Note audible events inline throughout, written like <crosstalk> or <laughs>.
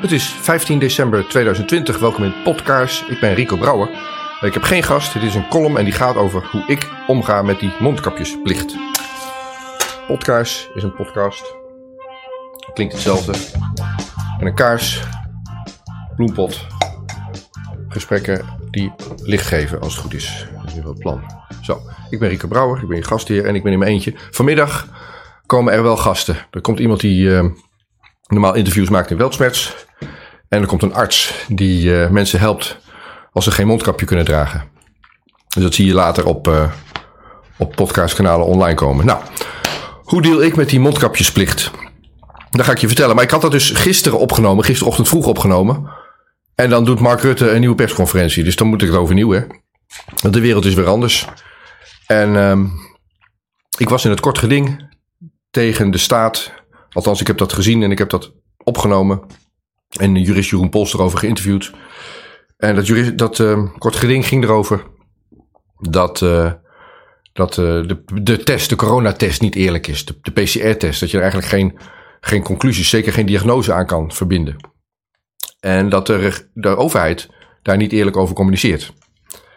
Het is 15 december 2020. Welkom in Podkaars. Ik ben Rico Brouwer. Ik heb geen gast. Dit is een column en die gaat over hoe ik omga met die mondkapjesplicht. Podkaars is een podcast. Klinkt hetzelfde. En een kaars, bloempot, gesprekken die licht geven als het goed is. Dat is nu wel het plan. Zo, ik ben Rico Brouwer, ik ben je gastheer en ik ben in mijn eentje. Vanmiddag komen er wel gasten. Er komt iemand die uh, normaal interviews maakt in Weltsmerts. En er komt een arts die uh, mensen helpt als ze geen mondkapje kunnen dragen. Dus dat zie je later op, uh, op podcastkanalen online komen. Nou, hoe deel ik met die mondkapjesplicht? Dat ga ik je vertellen. Maar ik had dat dus gisteren opgenomen, gisterochtend vroeg opgenomen. En dan doet Mark Rutte een nieuwe persconferentie. Dus dan moet ik het overnieuw, hè. Want de wereld is weer anders. En um, ik was in het kort geding tegen de staat. Althans, ik heb dat gezien en ik heb dat opgenomen. En jurist Jeroen Pols erover geïnterviewd. En dat, jurist, dat uh, kort geding ging erover dat, uh, dat uh, de, de test, de coronatest, niet eerlijk is. De, de PCR-test, dat je er eigenlijk geen, geen conclusies, zeker geen diagnose aan kan verbinden. En dat de, de overheid daar niet eerlijk over communiceert.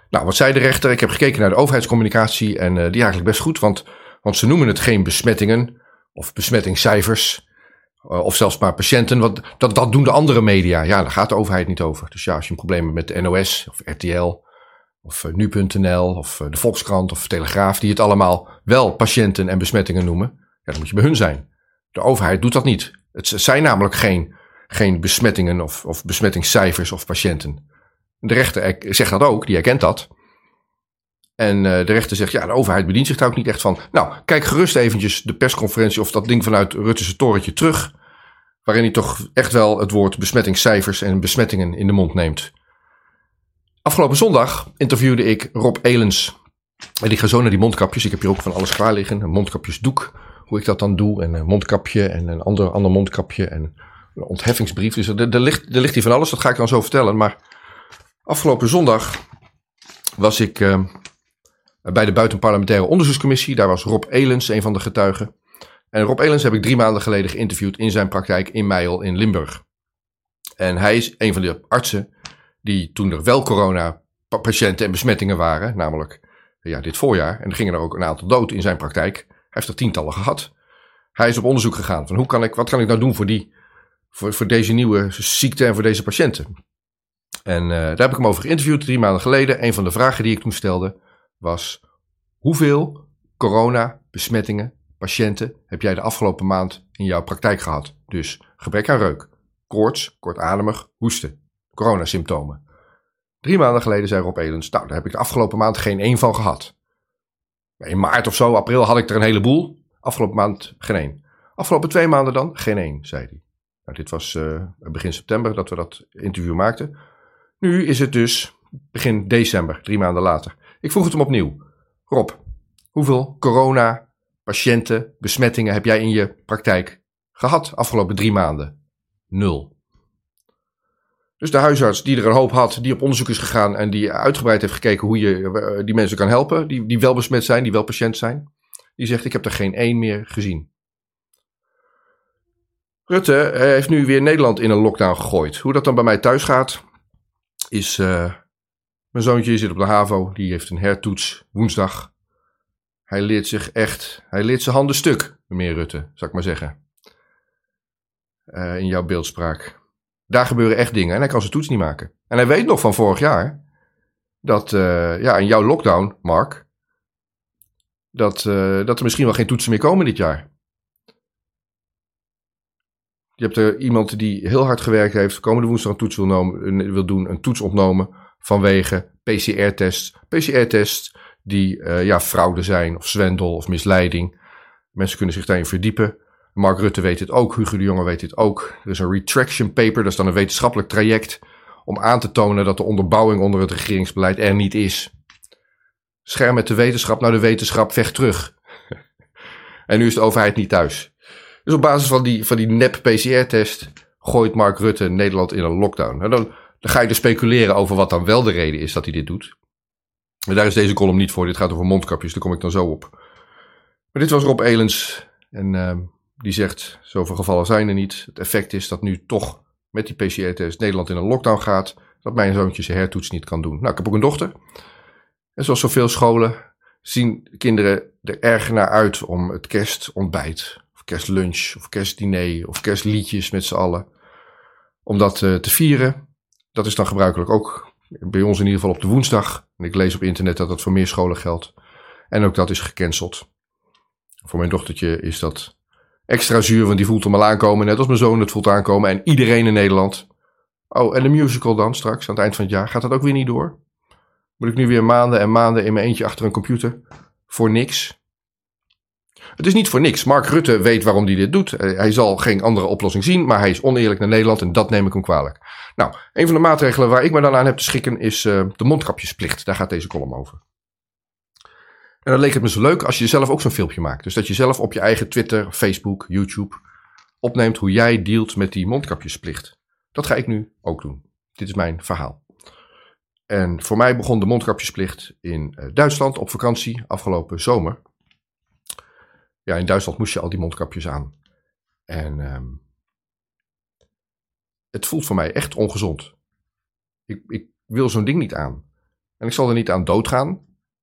Nou, wat zei de rechter? Ik heb gekeken naar de overheidscommunicatie en uh, die eigenlijk best goed, want, want ze noemen het geen besmettingen of besmettingscijfers. Uh, of zelfs maar patiënten. Want dat, dat doen de andere media. Ja, daar gaat de overheid niet over. Dus ja, als je een probleem hebt met de NOS of RTL of uh, nu.nl of uh, de Volkskrant of Telegraaf, die het allemaal wel patiënten en besmettingen noemen, ja, dan moet je bij hun zijn. De overheid doet dat niet. Het zijn namelijk geen, geen besmettingen of, of besmettingscijfers of patiënten. De rechter zegt dat ook, die erkent dat. En uh, de rechter zegt, ja, de overheid bedient zich daar ook niet echt van. Nou, kijk gerust eventjes de persconferentie of dat ding vanuit Rutte's torentje terug. Waarin hij toch echt wel het woord besmettingscijfers en besmettingen in de mond neemt. Afgelopen zondag interviewde ik Rob Elens. En ik ga zo naar die mondkapjes. Ik heb hier ook van alles klaar liggen. Een mondkapjesdoek, hoe ik dat dan doe. En een mondkapje en een ander, ander mondkapje. En een ontheffingsbrief. Dus er, ligt, er ligt hier van alles, dat ga ik dan zo vertellen. Maar afgelopen zondag was ik uh, bij de Buitenparlementaire Onderzoekscommissie. Daar was Rob Elens een van de getuigen. En Rob Elens heb ik drie maanden geleden geïnterviewd in zijn praktijk in Meijel in Limburg. En hij is een van de artsen die toen er wel corona-patiënten en besmettingen waren, namelijk ja, dit voorjaar, en er gingen er ook een aantal dood in zijn praktijk. Hij heeft er tientallen gehad. Hij is op onderzoek gegaan van hoe kan ik, wat kan ik nou doen voor, die, voor, voor deze nieuwe ziekte en voor deze patiënten. En uh, daar heb ik hem over geïnterviewd drie maanden geleden. Een van de vragen die ik toen stelde was: hoeveel corona-besmettingen, patiënten heb jij de afgelopen maand in jouw praktijk gehad? Dus gebrek aan reuk, koorts, kortademig, hoesten, coronasymptomen. Drie maanden geleden zei Rob Elens: Nou, daar heb ik de afgelopen maand geen één van gehad. In maart of zo, april had ik er een heleboel. Afgelopen maand geen één. Afgelopen twee maanden dan geen één, zei hij. Nou, dit was uh, begin september dat we dat interview maakten. Nu is het dus begin december, drie maanden later. Ik vroeg het hem opnieuw. Rob, hoeveel corona, patiënten, besmettingen heb jij in je praktijk gehad afgelopen drie maanden? Nul. Dus de huisarts die er een hoop had, die op onderzoek is gegaan en die uitgebreid heeft gekeken hoe je die mensen kan helpen, die, die wel besmet zijn, die wel patiënt zijn, die zegt: Ik heb er geen één meer gezien. Rutte heeft nu weer Nederland in een lockdown gegooid. Hoe dat dan bij mij thuis gaat, is. Uh, mijn zoontje zit op de HAVO, die heeft een hertoets woensdag. Hij leert zich echt, hij leert zijn handen stuk, meneer Rutte, zou ik maar zeggen. Uh, in jouw beeldspraak. Daar gebeuren echt dingen en hij kan zijn toets niet maken. En hij weet nog van vorig jaar dat, uh, ja, in jouw lockdown, Mark, dat, uh, dat er misschien wel geen toetsen meer komen dit jaar. Je hebt er iemand die heel hard gewerkt heeft, komende woensdag een toets wil, nomen, wil doen, een toets ontnomen vanwege PCR-tests. PCR-tests die uh, ja, fraude zijn, of zwendel, of misleiding. Mensen kunnen zich daarin verdiepen. Mark Rutte weet dit ook, Hugo de Jonge weet dit ook. Er is een retraction paper, dat is dan een wetenschappelijk traject om aan te tonen dat de onderbouwing onder het regeringsbeleid er niet is. Scherm met de wetenschap, nou de wetenschap vecht terug. <laughs> en nu is de overheid niet thuis. Dus op basis van die, van die nep-PCR-test gooit Mark Rutte Nederland in een lockdown. Nou, dan, dan ga je dus speculeren over wat dan wel de reden is dat hij dit doet. En daar is deze column niet voor. Dit gaat over mondkapjes, daar kom ik dan zo op. Maar dit was Rob Elens. En uh, die zegt, zoveel gevallen zijn er niet. Het effect is dat nu toch met die PCR-test Nederland in een lockdown gaat, dat mijn zoontje zijn hertoets niet kan doen. Nou, ik heb ook een dochter. En zoals zoveel scholen zien kinderen er erg naar uit om het kerstontbijt, of kerstlunch, of kerstdiner, of kerstliedjes met z'n allen, om dat uh, te vieren. Dat is dan gebruikelijk ook bij ons in ieder geval op de woensdag. En ik lees op internet dat dat voor meer scholen geldt. En ook dat is gecanceld. Voor mijn dochtertje is dat extra zuur, want die voelt hem al aankomen. Net als mijn zoon het voelt aankomen. En iedereen in Nederland. Oh, en de musical dan straks, aan het eind van het jaar. Gaat dat ook weer niet door? Moet ik nu weer maanden en maanden in mijn eentje achter een computer? Voor niks? Het is niet voor niks. Mark Rutte weet waarom hij dit doet. Hij zal geen andere oplossing zien, maar hij is oneerlijk naar Nederland en dat neem ik hem kwalijk. Nou, een van de maatregelen waar ik me dan aan heb te schikken is uh, de mondkapjesplicht. Daar gaat deze column over. En dan leek het me zo leuk als je zelf ook zo'n filmpje maakt. Dus dat je zelf op je eigen Twitter, Facebook, YouTube opneemt hoe jij dealt met die mondkapjesplicht. Dat ga ik nu ook doen. Dit is mijn verhaal. En voor mij begon de mondkapjesplicht in uh, Duitsland op vakantie afgelopen zomer. Ja, in Duitsland moest je al die mondkapjes aan. En um, het voelt voor mij echt ongezond. Ik, ik wil zo'n ding niet aan. En ik zal er niet aan doodgaan.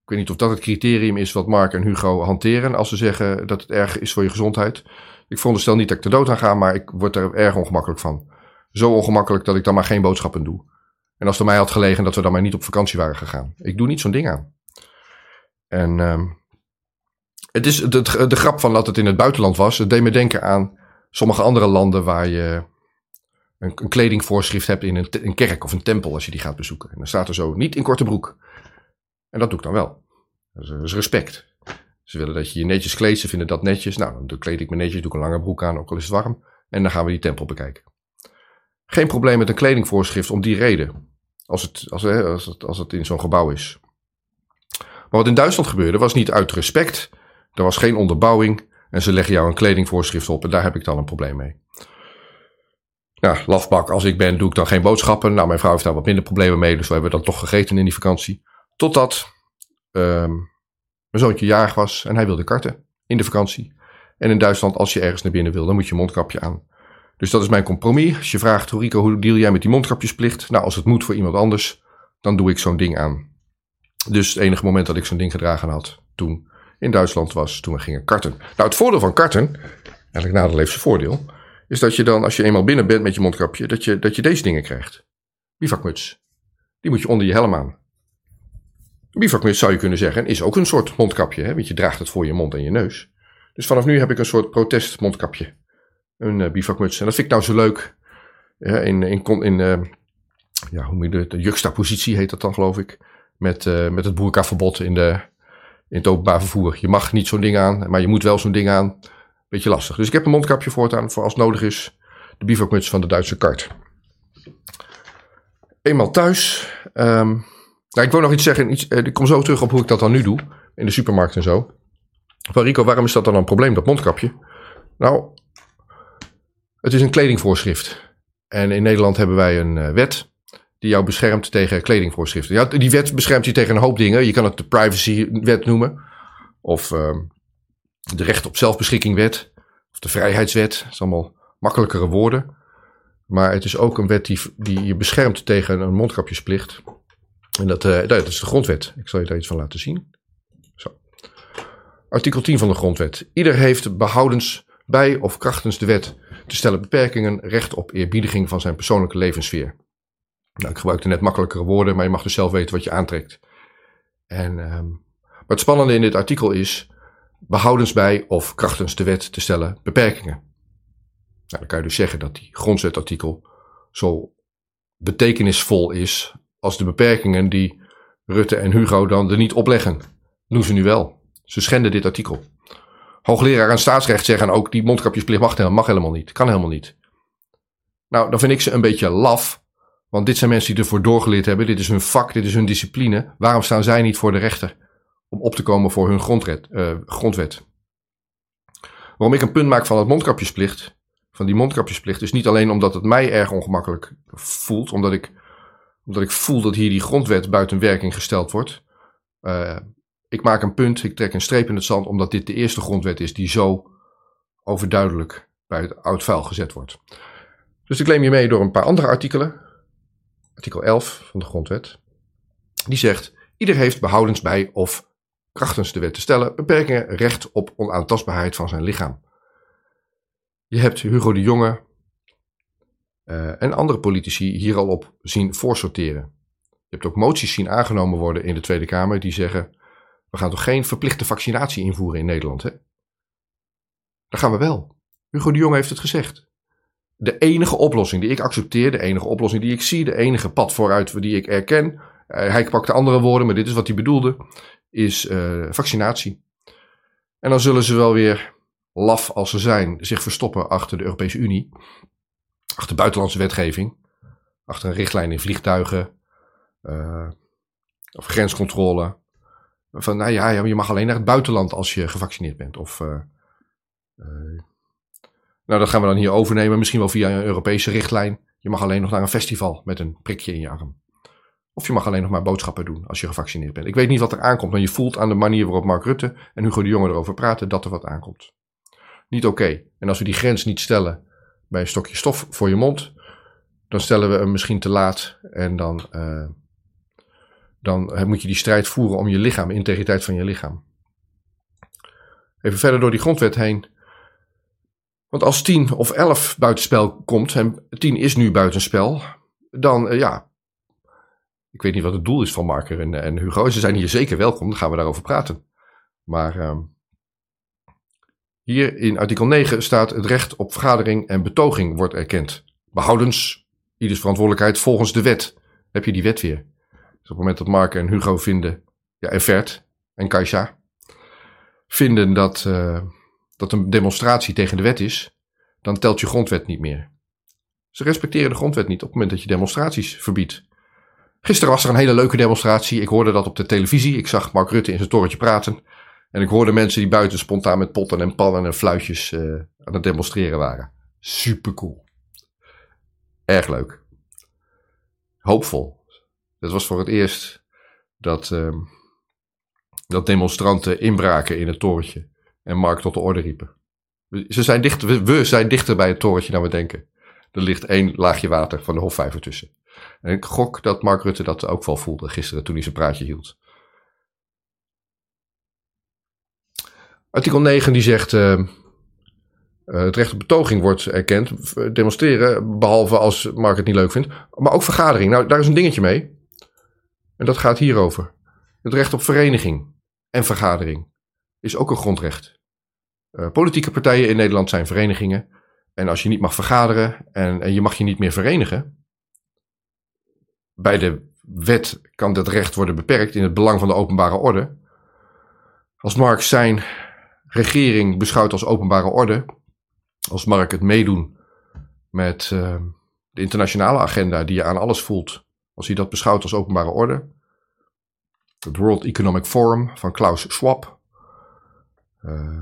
Ik weet niet of dat het criterium is wat Mark en Hugo hanteren als ze zeggen dat het erg is voor je gezondheid. Ik veronderstel niet dat ik er dood aan ga, maar ik word er erg ongemakkelijk van. Zo ongemakkelijk dat ik dan maar geen boodschappen doe. En als het mij had gelegen dat we dan maar niet op vakantie waren gegaan. Ik doe niet zo'n ding aan. En um, het is de, de grap van dat het in het buitenland was. Het deed me denken aan sommige andere landen waar je een, kledingvoorschrift hebt in een, een, kerk of een tempel als je die gaat bezoeken. En dan staat er zo niet in korte broek. En dat doe ik dan wel. Dat is, dat is respect. Ze willen dat je je netjes kleedt, ze vinden dat netjes. Nou, dan kleed ik me netjes, doe ik een lange broek aan, ook al is het warm. En dan gaan we die tempel bekijken. Geen probleem met een kledingvoorschrift om die reden. Als het, als, als het, als het in zo'n gebouw is. Maar wat in Duitsland gebeurde was niet uit respect. Er was geen onderbouwing. En ze leggen jou een kledingvoorschrift op. En daar heb ik dan een probleem mee. Nou, lafbak als ik ben, doe ik dan geen boodschappen. Nou, mijn vrouw heeft daar wat minder problemen mee. Dus we hebben dan toch gegeten in die vakantie. Totdat um, mijn zoontje jarig was en hij wilde karten in de vakantie. En in Duitsland, als je ergens naar binnen wil, dan moet je mondkapje aan. Dus dat is mijn compromis. Als je vraagt, Rico, hoe deal jij met die mondkapjesplicht? Nou, als het moet voor iemand anders, dan doe ik zo'n ding aan. Dus het enige moment dat ik zo'n ding gedragen had toen in Duitsland was, toen we gingen karten. Nou, het voordeel van karten, eigenlijk nadeel heeft voordeel, is dat je dan, als je eenmaal binnen bent met je mondkapje, dat je, dat je deze dingen krijgt. Bivakmuts. Die moet je onder je helm aan. Bivakmuts zou je kunnen zeggen, is ook een soort mondkapje, hè? want je draagt het voor je mond en je neus. Dus vanaf nu heb ik een soort protestmondkapje. Een uh, bivakmuts. En dat vind ik nou zo leuk. Ja, in in, in uh, ja, hoe moet je de, de juxtapositie heet dat dan, geloof ik. Met, uh, met het boerkaverbod in, de, in het openbaar vervoer. Je mag niet zo'n ding aan, maar je moet wel zo'n ding aan. Beetje lastig. Dus ik heb een mondkapje voortaan voor als nodig is. De bivakmuts van de Duitse kart. Eenmaal thuis. Um, nou, ik wil nog iets zeggen. Iets, ik kom zo terug op hoe ik dat dan nu doe. In de supermarkt en zo. Van Rico, waarom is dat dan een probleem, dat mondkapje? Nou, het is een kledingvoorschrift. En in Nederland hebben wij een uh, wet die jou beschermt tegen kledingvoorschriften. Ja, die wet beschermt je tegen een hoop dingen. Je kan het de privacywet noemen. Of uh, de recht op zelfbeschikkingwet. Of de vrijheidswet. Dat zijn allemaal makkelijkere woorden. Maar het is ook een wet die, die je beschermt tegen een mondkapjesplicht. En dat, uh, dat is de grondwet. Ik zal je daar iets van laten zien. Zo. Artikel 10 van de grondwet. Ieder heeft behoudens bij of krachtens de wet te stellen beperkingen recht op eerbiediging van zijn persoonlijke levenssfeer. Nou, ik gebruikte net makkelijkere woorden, maar je mag dus zelf weten wat je aantrekt. En um, wat het spannende in dit artikel is, behoudens bij of krachtens de wet te stellen beperkingen. Nou, dan kan je dus zeggen dat die grondwetartikel zo betekenisvol is als de beperkingen die Rutte en Hugo dan er niet opleggen. Doen ze nu wel. Ze schenden dit artikel. Hoogleraar aan staatsrecht zeggen ook die mondkapjesplicht mag, mag helemaal niet. Kan helemaal niet. Nou, dan vind ik ze een beetje laf. Want dit zijn mensen die ervoor doorgeleerd hebben. Dit is hun vak, dit is hun discipline. Waarom staan zij niet voor de rechter? Om op te komen voor hun grondwet. Uh, grondwet. Waarom ik een punt maak van het mondkapjesplicht. Van die mondkapjesplicht. Is niet alleen omdat het mij erg ongemakkelijk voelt. Omdat ik, omdat ik voel dat hier die grondwet buiten werking gesteld wordt. Uh, ik maak een punt, ik trek een streep in het zand, omdat dit de eerste grondwet is die zo overduidelijk bij het oud vuil gezet wordt. Dus ik claim je mee door een paar andere artikelen. Artikel 11 van de Grondwet. Die zegt: ieder heeft behoudens bij of krachtens de wet te stellen beperkingen recht op onaantastbaarheid van zijn lichaam. Je hebt Hugo de Jonge uh, en andere politici hier al op zien voorsorteren. Je hebt ook moties zien aangenomen worden in de Tweede Kamer die zeggen: we gaan toch geen verplichte vaccinatie invoeren in Nederland, hè? Dat gaan we wel. Hugo de Jonge heeft het gezegd. De enige oplossing die ik accepteer, de enige oplossing die ik zie, de enige pad vooruit die ik erken. Uh, hij pakte andere woorden, maar dit is wat hij bedoelde: is uh, vaccinatie. En dan zullen ze wel weer laf als ze zijn, zich verstoppen achter de Europese Unie, achter buitenlandse wetgeving, achter een richtlijn in vliegtuigen, uh, of grenscontrole. Van nou ja, je mag alleen naar het buitenland als je gevaccineerd bent. Of, nou, dat gaan we dan hier overnemen, misschien wel via een Europese richtlijn. Je mag alleen nog naar een festival met een prikje in je arm. Of je mag alleen nog maar boodschappen doen als je gevaccineerd bent. Ik weet niet wat er aankomt, maar je voelt aan de manier waarop Mark Rutte en Hugo de Jonge erover praten dat er wat aankomt niet oké. En als we die grens niet stellen bij een stokje stof voor je mond, dan stellen we hem misschien te laat en dan, uh, dan moet je die strijd voeren om je lichaam, integriteit van je lichaam. Even verder door die grondwet heen. Want als 10 of 11 buitenspel komt, en 10 is nu buitenspel, dan uh, ja. Ik weet niet wat het doel is van Marker en, en Hugo. Ze zijn hier zeker welkom, dan gaan we daarover praten. Maar uh, hier in artikel 9 staat het recht op vergadering en betoging wordt erkend. Behoudens ieders verantwoordelijkheid volgens de wet. Heb je die wet weer. Dus op het moment dat Mark en Hugo vinden, ja, en Vert en Kaisha, vinden dat, uh, dat een demonstratie tegen de wet is, dan telt je grondwet niet meer. Ze respecteren de grondwet niet op het moment dat je demonstraties verbiedt. Gisteren was er een hele leuke demonstratie. Ik hoorde dat op de televisie. Ik zag Mark Rutte in zijn torentje praten. En ik hoorde mensen die buiten spontaan met potten en pannen en fluitjes uh, aan het demonstreren waren. Super cool. Erg leuk. Hoopvol. Het was voor het eerst dat, uh, dat demonstranten inbraken in het torentje en Mark tot de orde riepen. Ze zijn dichter, we zijn dichter bij het torentje dan we denken. Er ligt één laagje water van de Hofvijver tussen. En ik gok dat Mark Rutte dat ook wel voelde gisteren toen hij zijn praatje hield. Artikel 9 die zegt uh, het recht op betoging wordt erkend. Demonstreren, behalve als Mark het niet leuk vindt. Maar ook vergadering. Nou, daar is een dingetje mee. En dat gaat hierover. Het recht op vereniging en vergadering is ook een grondrecht. Uh, politieke partijen in Nederland zijn verenigingen. En als je niet mag vergaderen en, en je mag je niet meer verenigen. Bij de wet kan dat recht worden beperkt in het belang van de openbare orde. Als Mark zijn regering beschouwt als openbare orde, als Mark het meedoen met uh, de internationale agenda die je aan alles voelt, als hij dat beschouwt als openbare orde. Het World Economic Forum van Klaus Schwab. Uh,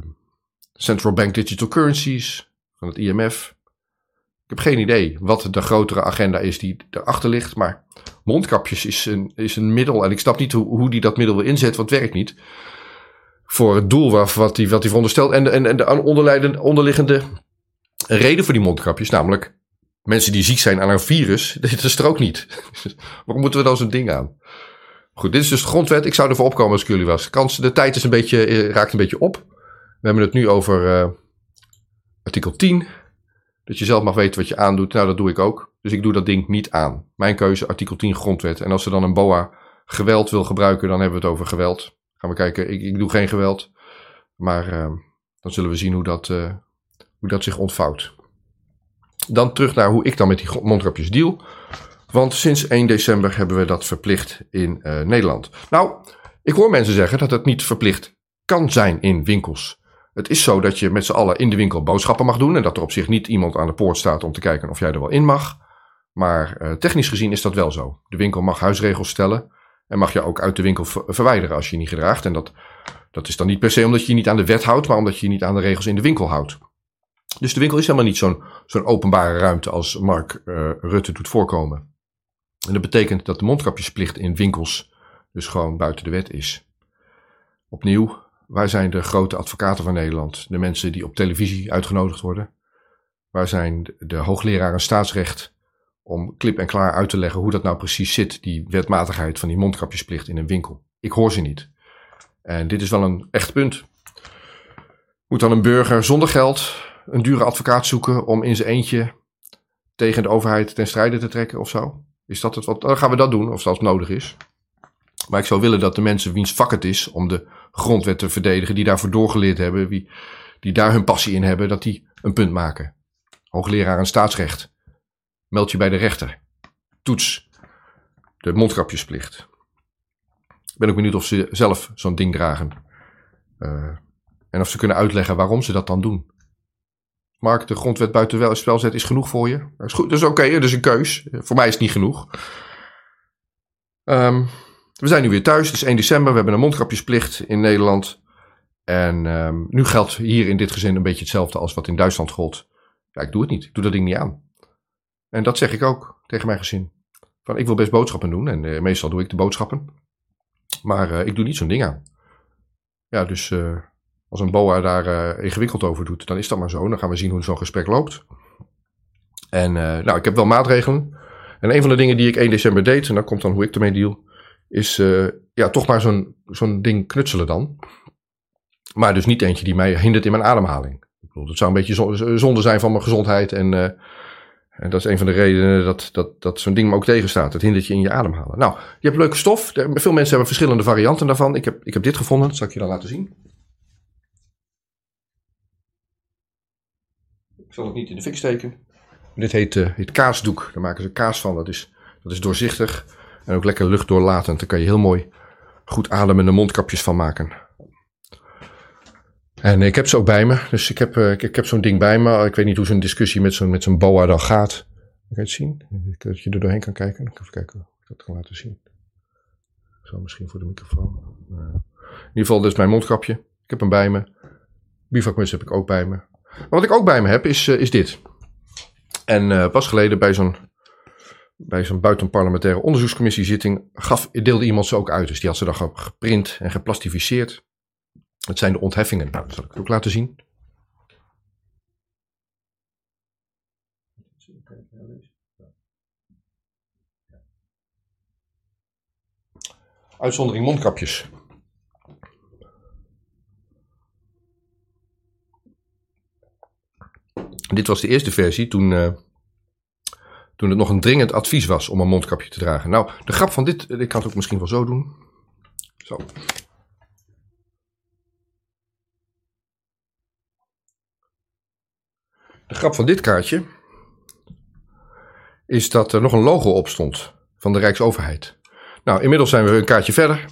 Central Bank Digital Currencies van het IMF. Ik heb geen idee wat de grotere agenda is die erachter ligt, maar mondkapjes is een, is een middel. En ik snap niet hoe, hoe die dat middel wil inzetten, want het werkt niet voor het doel wat, wat, hij, wat hij veronderstelt. En, en, en de onderliggende reden voor die mondkapjes, namelijk mensen die ziek zijn aan een virus, <laughs> dit is er ook niet. <laughs> Waarom moeten we dan zo'n ding aan? Goed, dit is dus de grondwet. Ik zou ervoor opkomen als ik jullie was. De tijd is een beetje, eh, raakt een beetje op. We hebben het nu over uh, artikel 10. Dat je zelf mag weten wat je aandoet. Nou, dat doe ik ook. Dus ik doe dat ding niet aan. Mijn keuze, artikel 10 grondwet. En als ze dan een BOA geweld wil gebruiken, dan hebben we het over geweld. Gaan we kijken. Ik, ik doe geen geweld. Maar uh, dan zullen we zien hoe dat, uh, hoe dat zich ontvouwt. Dan terug naar hoe ik dan met die mondkapjes deal. Want sinds 1 december hebben we dat verplicht in Nederland. Nou, ik hoor mensen zeggen dat het niet verplicht kan zijn in winkels. Het is zo dat je met z'n allen in de winkel boodschappen mag doen. En dat er op zich niet iemand aan de poort staat om te kijken of jij er wel in mag. Maar technisch gezien is dat wel zo. De winkel mag huisregels stellen. En mag je ook uit de winkel verwijderen als je je niet gedraagt. En dat, dat is dan niet per se omdat je je niet aan de wet houdt, maar omdat je je niet aan de regels in de winkel houdt. Dus de winkel is helemaal niet zo'n zo'n openbare ruimte als Mark uh, Rutte doet voorkomen. En dat betekent dat de mondkapjesplicht in winkels dus gewoon buiten de wet is. Opnieuw, waar zijn de grote advocaten van Nederland? De mensen die op televisie uitgenodigd worden. Waar zijn de hoogleraren staatsrecht om klip en klaar uit te leggen hoe dat nou precies zit, die wetmatigheid van die mondkapjesplicht in een winkel? Ik hoor ze niet. En dit is wel een echt punt. Moet dan een burger zonder geld een dure advocaat zoeken om in zijn eentje tegen de overheid ten strijde te trekken of zo? Is dat het wat? Dan gaan we dat doen, of dat nodig is. Maar ik zou willen dat de mensen wiens vak het is om de grondwet te verdedigen, die daarvoor doorgeleerd hebben, wie, die daar hun passie in hebben, dat die een punt maken. Hoogleraar aan staatsrecht. Meld je bij de rechter. Toets de mondkapjesplicht. Ik ben ook benieuwd of ze zelf zo'n ding dragen. Uh, en of ze kunnen uitleggen waarom ze dat dan doen. Mark, de grondwet buiten spelzet is genoeg voor je? Dat is goed, dat is oké, dat is een keus. Voor mij is het niet genoeg. Um, we zijn nu weer thuis, het is 1 december, we hebben een mondkapjesplicht in Nederland. En um, nu geldt hier in dit gezin een beetje hetzelfde als wat in Duitsland gold. Ja, ik doe het niet, ik doe dat ding niet aan. En dat zeg ik ook tegen mijn gezin. Van, ik wil best boodschappen doen en uh, meestal doe ik de boodschappen. Maar uh, ik doe niet zo'n ding aan. Ja, dus uh, als een boa daar ingewikkeld over doet, dan is dat maar zo. Dan gaan we zien hoe zo'n gesprek loopt. En nou, ik heb wel maatregelen. En een van de dingen die ik 1 december deed, en dan komt dan hoe ik ermee deal, is uh, ja, toch maar zo'n zo'n ding knutselen dan. Maar dus niet eentje die mij hindert in mijn ademhaling. Ik bedoel, dat zou een beetje zonde zijn van mijn gezondheid. En, uh, en dat is een van de redenen dat, dat, dat zo'n ding me ook tegenstaat. Het hindert je in je ademhalen. Nou, je hebt leuke stof. Veel mensen hebben verschillende varianten daarvan. Ik heb, ik heb dit gevonden. Dat zal ik je dan laten zien. Ik zal het niet in de fik steken. Dit heet, uh, heet kaasdoek. Daar maken ze kaas van. Dat is, dat is doorzichtig. En ook lekker luchtdoorlatend. Daar kan je heel mooi goed ademende mondkapjes van maken. En ik heb ze ook bij me. Dus ik heb, ik, ik heb zo'n ding bij me. Ik weet niet hoe zo'n discussie met zo'n zo'n boa dan gaat. Kan je het zien? Dat je er doorheen kan kijken. Even kijken of ik dat kan laten zien. Zo misschien voor de microfoon. in ieder geval, dit is mijn mondkapje. Ik heb hem bij me. Bivakmuts heb ik ook bij me. Maar wat ik ook bij me heb, is, is dit. En uh, pas geleden bij zo'n bij zo'n buitenparlementaire onderzoekscommissiezitting gaf, deelde iemand ze ook uit. Dus die had ze dan geprint en geplastificeerd. Het zijn de ontheffingen. Nou, dat zal ik het ook laten zien. Uitzondering mondkapjes. Dit was de eerste versie toen, uh, toen het nog een dringend advies was om een mondkapje te dragen. Nou, de grap van dit, ik kan het ook misschien wel zo doen. Zo. De grap van dit kaartje is dat er nog een logo op stond van de Rijksoverheid. Nou, inmiddels zijn we een kaartje verder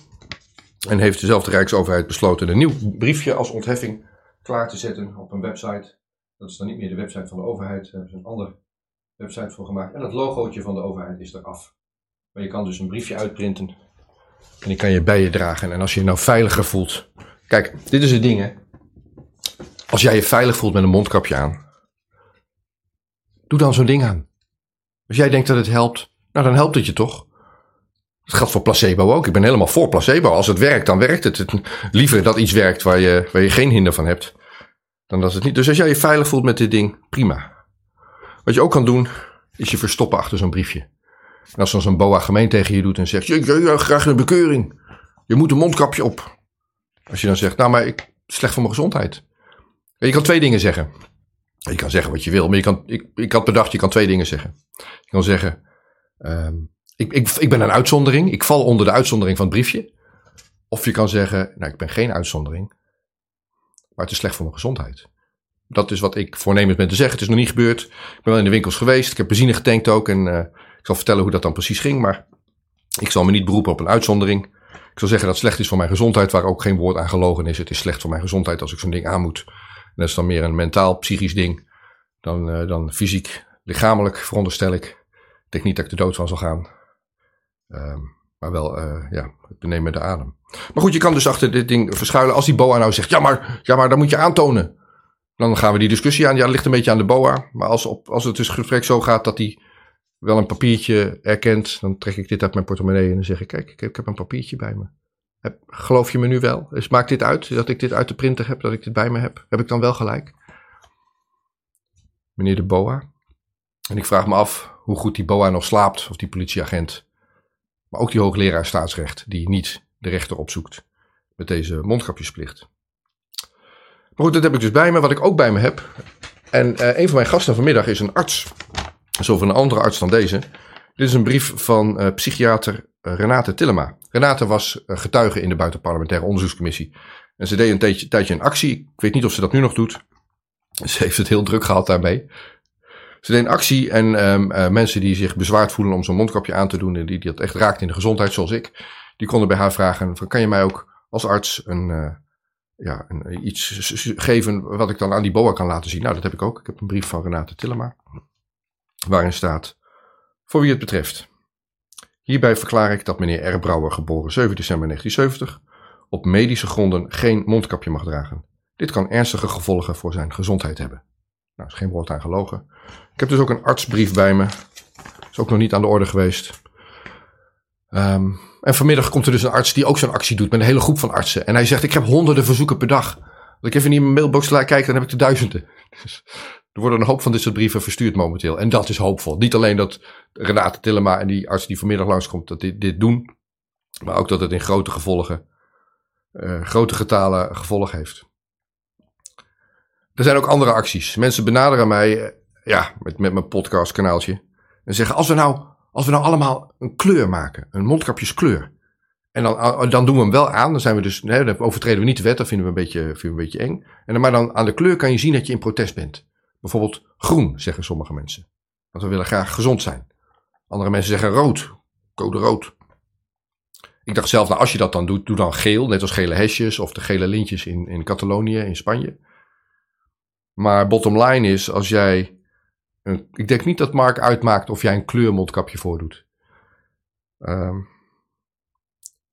en heeft dezelfde Rijksoverheid besloten een nieuw briefje als ontheffing klaar te zetten op een website. Dat is dan niet meer de website van de overheid, hebben ze een ander website voor gemaakt. En het logootje van de overheid is eraf. Maar je kan dus een briefje uitprinten. En die kan je bij je dragen. En als je je nou veiliger voelt. Kijk, dit is het ding hè. Als jij je veilig voelt met een mondkapje aan. Doe dan zo'n ding aan. Als jij denkt dat het helpt. Nou, dan helpt het je toch. Het geldt voor placebo ook. Ik ben helemaal voor placebo. Als het werkt, dan werkt het. Liever dat iets werkt waar je, waar je geen hinder van hebt. Dan dat het niet. Dus als jij je veilig voelt met dit ding, prima. Wat je ook kan doen, is je verstoppen achter zo'n briefje. En als dan zo'n boa gemeen tegen je doet en zegt, je wil graag een bekeuring. Je moet een mondkapje op. Als je dan zegt, nou maar ik, slecht voor mijn gezondheid. Je kan twee dingen zeggen. Je kan zeggen wat je wil, maar je kan, ik, ik had bedacht, je kan twee dingen zeggen. Je kan zeggen, um, ik, ik, ik ben een uitzondering. Ik val onder de uitzondering van het briefje. Of je kan zeggen, nou ik ben geen uitzondering. Maar het is slecht voor mijn gezondheid dat is wat ik voornemens ben te zeggen. Het is nog niet gebeurd. Ik ben wel in de winkels geweest. Ik heb benzine getankt ook. En uh, ik zal vertellen hoe dat dan precies ging. Maar ik zal me niet beroepen op een uitzondering. Ik zal zeggen dat het slecht is voor mijn gezondheid, waar ook geen woord aan gelogen is. Het is slecht voor mijn gezondheid als ik zo'n ding aan moet. En dat is dan meer een mentaal, psychisch ding dan, uh, dan fysiek, lichamelijk, veronderstel ik. Ik denk niet dat ik de dood van zal gaan. Um, maar wel, uh, ja, het benemen de adem. Maar goed, je kan dus achter dit ding verschuilen. Als die boa nou zegt, ja maar, ja maar, dan moet je aantonen. Dan gaan we die discussie aan. Ja, dat ligt een beetje aan de BOA. Maar als, op, als het dus gesprek zo gaat dat hij wel een papiertje erkent, dan trek ik dit uit mijn portemonnee en dan zeg ik: Kijk, ik heb, ik heb een papiertje bij me. Heb, geloof je me nu wel? Dus maakt dit uit dat ik dit uit de printer heb, dat ik dit bij me heb? Heb ik dan wel gelijk? meneer de Boa. En ik vraag me af hoe goed die Boa nog slaapt, of die politieagent. Maar ook die hoogleraar staatsrecht, die niet de rechter opzoekt met deze mondkapjesplicht. Maar goed, dat heb ik dus bij me. Wat ik ook bij me heb. En uh, een van mijn gasten vanmiddag is een arts. Zo van een andere arts dan deze. Dit is een brief van uh, psychiater uh, Renate Tillema. Renate was getuige in de buitenparlementaire onderzoekscommissie. En ze deed een tijdje, een actie. Ik weet niet of ze dat nu nog doet. Ze heeft het heel druk gehad daarmee. Ze deed een actie en uh, mensen die zich bezwaard voelen om zo'n mondkapje aan te doen en die, dat echt raakt in de gezondheid, zoals ik, die konden bij haar vragen: van, kan je mij ook als arts een, ja, een, iets geven wat ik dan aan die BOA kan laten zien? Nou, dat heb ik ook. Ik heb een brief van Renate Tillema, waarin staat: Voor wie het betreft. Hierbij verklaar ik dat meneer R. Geboren 7 december 1970, op medische gronden geen mondkapje mag dragen. Dit kan ernstige gevolgen voor zijn gezondheid hebben. Nou, is geen woord aan gelogen. Ik heb dus ook een artsbrief bij me. Is ook nog niet aan de orde geweest. Um, en vanmiddag komt er dus een arts die ook zo'n actie doet met een hele groep van artsen. En hij zegt: Ik heb honderden verzoeken per dag. Als ik even in mijn mailbox kijk, dan heb ik de duizenden. Dus er worden een hoop van dit soort brieven verstuurd momenteel. En dat is hoopvol. Niet alleen dat Renate Tillema en die arts die vanmiddag langskomt, dat dit, dit doen. Maar ook dat het in grote gevolgen, uh, grote getalen gevolg heeft. Er zijn ook andere acties. Mensen benaderen mij, uh, ja, met, met mijn podcastkanaaltje. En zeggen, als we nou, als we nou allemaal een kleur maken, een mondkapjeskleur. En dan, dan doen we hem wel aan. Dan zijn we dus, nee, dan overtreden we niet de wet. Dat vinden we een beetje, vinden we een beetje eng. En maar dan aan de kleur kan je zien dat je in protest bent. Bijvoorbeeld groen, zeggen sommige mensen. Want we willen graag gezond zijn. Andere mensen zeggen rood, code rood. Ik dacht zelf, nou als je dat dan doet, doe dan geel. Net als gele hesjes of de gele lintjes in, in Catalonië, in Spanje. Maar bottom line is, als jij. Ik denk niet dat Mark uitmaakt of jij een kleurmondkapje voordoet. Um,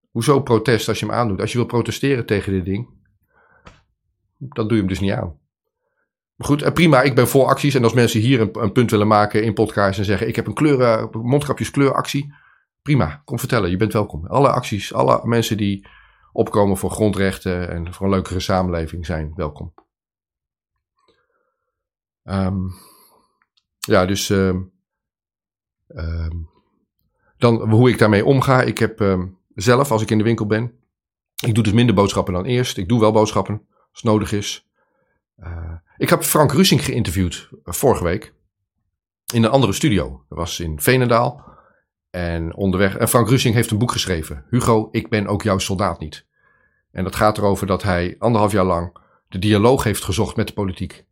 hoezo protest als je hem aandoet? Als je wil protesteren tegen dit ding, dan doe je hem dus niet aan. Maar goed, eh, prima, ik ben voor acties. En als mensen hier een, punt willen maken in podcast en zeggen: Ik heb een kleuren, mondkapjeskleuractie. Prima, kom vertellen, je bent welkom. Alle acties, alle mensen die opkomen voor grondrechten en voor een leukere samenleving zijn welkom. Um, ja, dus um, um, dan hoe ik daarmee omga. Ik heb zelf, als ik in de winkel ben, ik doe dus minder boodschappen dan eerst. Ik doe wel boodschappen als nodig is. Uh, ik heb Frank Rusing geïnterviewd uh, vorige week in een andere studio. Dat was in Venendaal. En onderweg. En Frank Rusing heeft een boek geschreven. Hugo, ik ben ook jouw soldaat niet. En dat gaat erover dat hij anderhalf jaar lang de dialoog heeft gezocht met de politiek.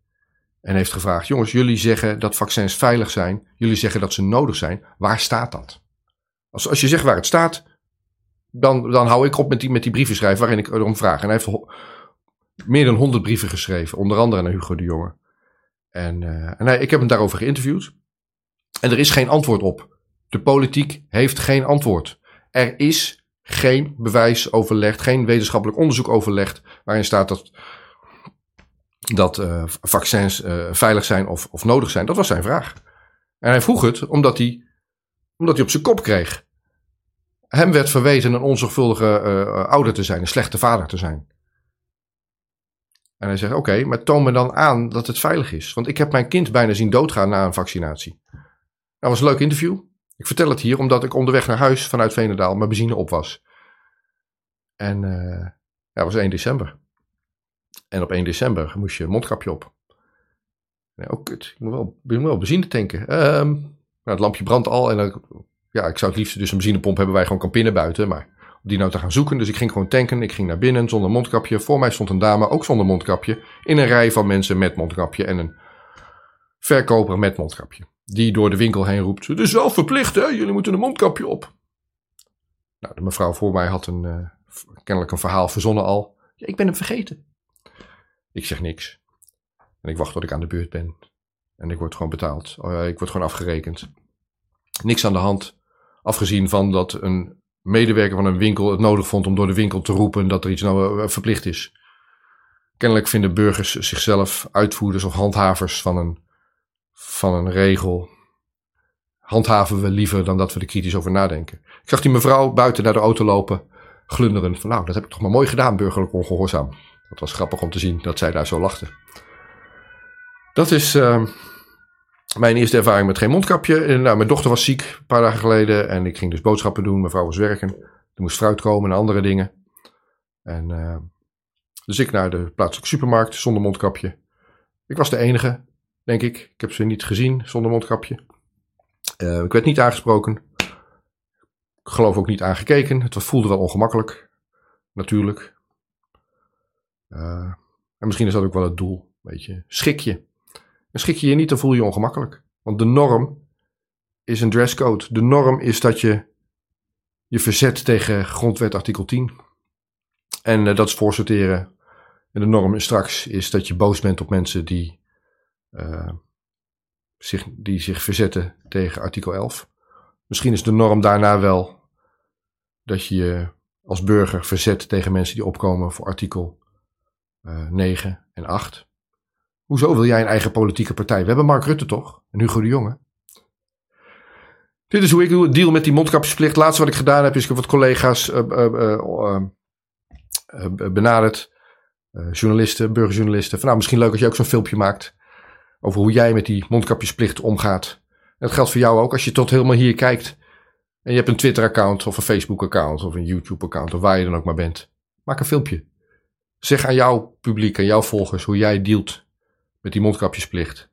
En heeft gevraagd: jongens, jullie zeggen dat vaccins veilig zijn. Jullie zeggen dat ze nodig zijn. Waar staat dat? Als, als je zegt waar het staat, dan, dan hou ik op met die, met die brieven schrijven waarin ik erom vraag. En hij heeft meer dan honderd brieven geschreven, onder andere naar Hugo de Jonge. En, uh, en hij, ik heb hem daarover geïnterviewd. En er is geen antwoord op. De politiek heeft geen antwoord. Er is geen bewijs overlegd, geen wetenschappelijk onderzoek overlegd waarin staat dat, dat uh, vaccins uh, veilig zijn of, of nodig zijn. Dat was zijn vraag. En hij vroeg het omdat hij, omdat hij op zijn kop kreeg. Hem werd verweten een onzorgvuldige uh, ouder te zijn, een slechte vader te zijn. En hij zegt: Oké, maar toon me dan aan dat het veilig is. Want ik heb mijn kind bijna zien doodgaan na een vaccinatie. Dat was een leuk interview. Ik vertel het hier omdat ik onderweg naar huis vanuit Venendaal mijn benzine op was. En het was 1 december. En op 1 december moest je mondkapje op. Nee, ook kut. Ik moet wel, ik wel benzine tanken. Um, nou, het lampje brandt al. En ja, ik zou het liefst dus een benzinepomp hebben je gewoon kan pinnen buiten. Maar om die nou te gaan zoeken. Dus ik ging gewoon tanken. Ik ging naar binnen zonder mondkapje. Voor mij stond een dame, ook zonder mondkapje. In een rij van mensen met mondkapje. En een verkoper met mondkapje die door de winkel heen roept: Het is wel verplicht, hè? Jullie moeten een mondkapje op. Nou, de mevrouw voor mij had een, uh, kennelijk een verhaal verzonnen al. Ja, ik ben hem vergeten. Ik zeg niks. En ik wacht tot ik aan de beurt ben. En ik word gewoon betaald. Uh, ik word gewoon afgerekend. Niks aan de hand. Afgezien van dat een medewerker van een winkel het nodig vond om door de winkel te roepen dat er iets nou uh, verplicht is. Kennelijk vinden burgers zichzelf uitvoerders of handhavers van een van een regel handhaven we liever dan dat we er kritisch over nadenken. Ik zag die mevrouw buiten naar de auto lopen, glunderen van nou, dat heb ik toch maar mooi gedaan, burgerlijk ongehoorzaam. Dat was grappig om te zien dat zij daar zo lachte. Dat is, uh, mijn eerste ervaring met geen mondkapje. Nou, mijn dochter was ziek een paar dagen geleden. En ik ging dus boodschappen doen. Mijn vrouw was werken. Er moest fruit komen en andere dingen. En, uh, dus ik naar de plaatselijke supermarkt zonder mondkapje. Ik was de enige, denk ik. Ik heb ze niet gezien zonder mondkapje. Uh, ik werd niet aangesproken. Ik geloof ook niet aangekeken. Het voelde wel ongemakkelijk. Natuurlijk. Uh, en misschien is dat ook wel het doel. Weet je, schik je. En schik je je niet, dan voel je je ongemakkelijk. Want de norm is een dresscode. De norm is dat je je verzet tegen grondwet artikel 10. En uh, dat is voorsorteren. En de norm straks is dat je boos bent op mensen die, uh, zich, die zich verzetten tegen artikel 11. Misschien is de norm daarna wel dat je je als burger verzet tegen mensen die opkomen voor artikel eh, 9 en 8. Hoezo wil jij een eigen politieke partij? We hebben Mark Rutte toch? En Hugo de Jonge. Dit is hoe ik doe. Het deal met die mondkapjesplicht. Laatste wat ik gedaan heb is ik heb wat collega's uh, uh, benaderd. journalisten, burgerjournalisten. Van, nou, misschien leuk als je ook zo'n filmpje maakt. Over hoe jij met die mondkapjesplicht omgaat. Dat geldt voor jou ook. Als je tot helemaal hier kijkt. En je hebt een Twitter-account of een Facebook-account of een YouTube-account of waar je dan ook maar bent. Maak een filmpje. Zeg aan jouw publiek, aan jouw volgers, hoe jij dealt met die mondkapjesplicht.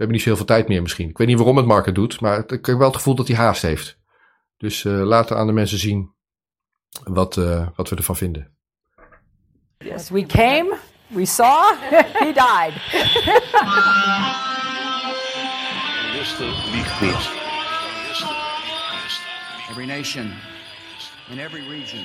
We hebben niet zo heel veel tijd meer misschien. Ik weet niet waarom het Mark het doet, maar ik heb wel het gevoel dat hij haast heeft. Dus uh, laten aan de mensen zien wat, uh, wat we ervan vinden. Yes, we came, we saw, <laughs> he died. Every nation in every region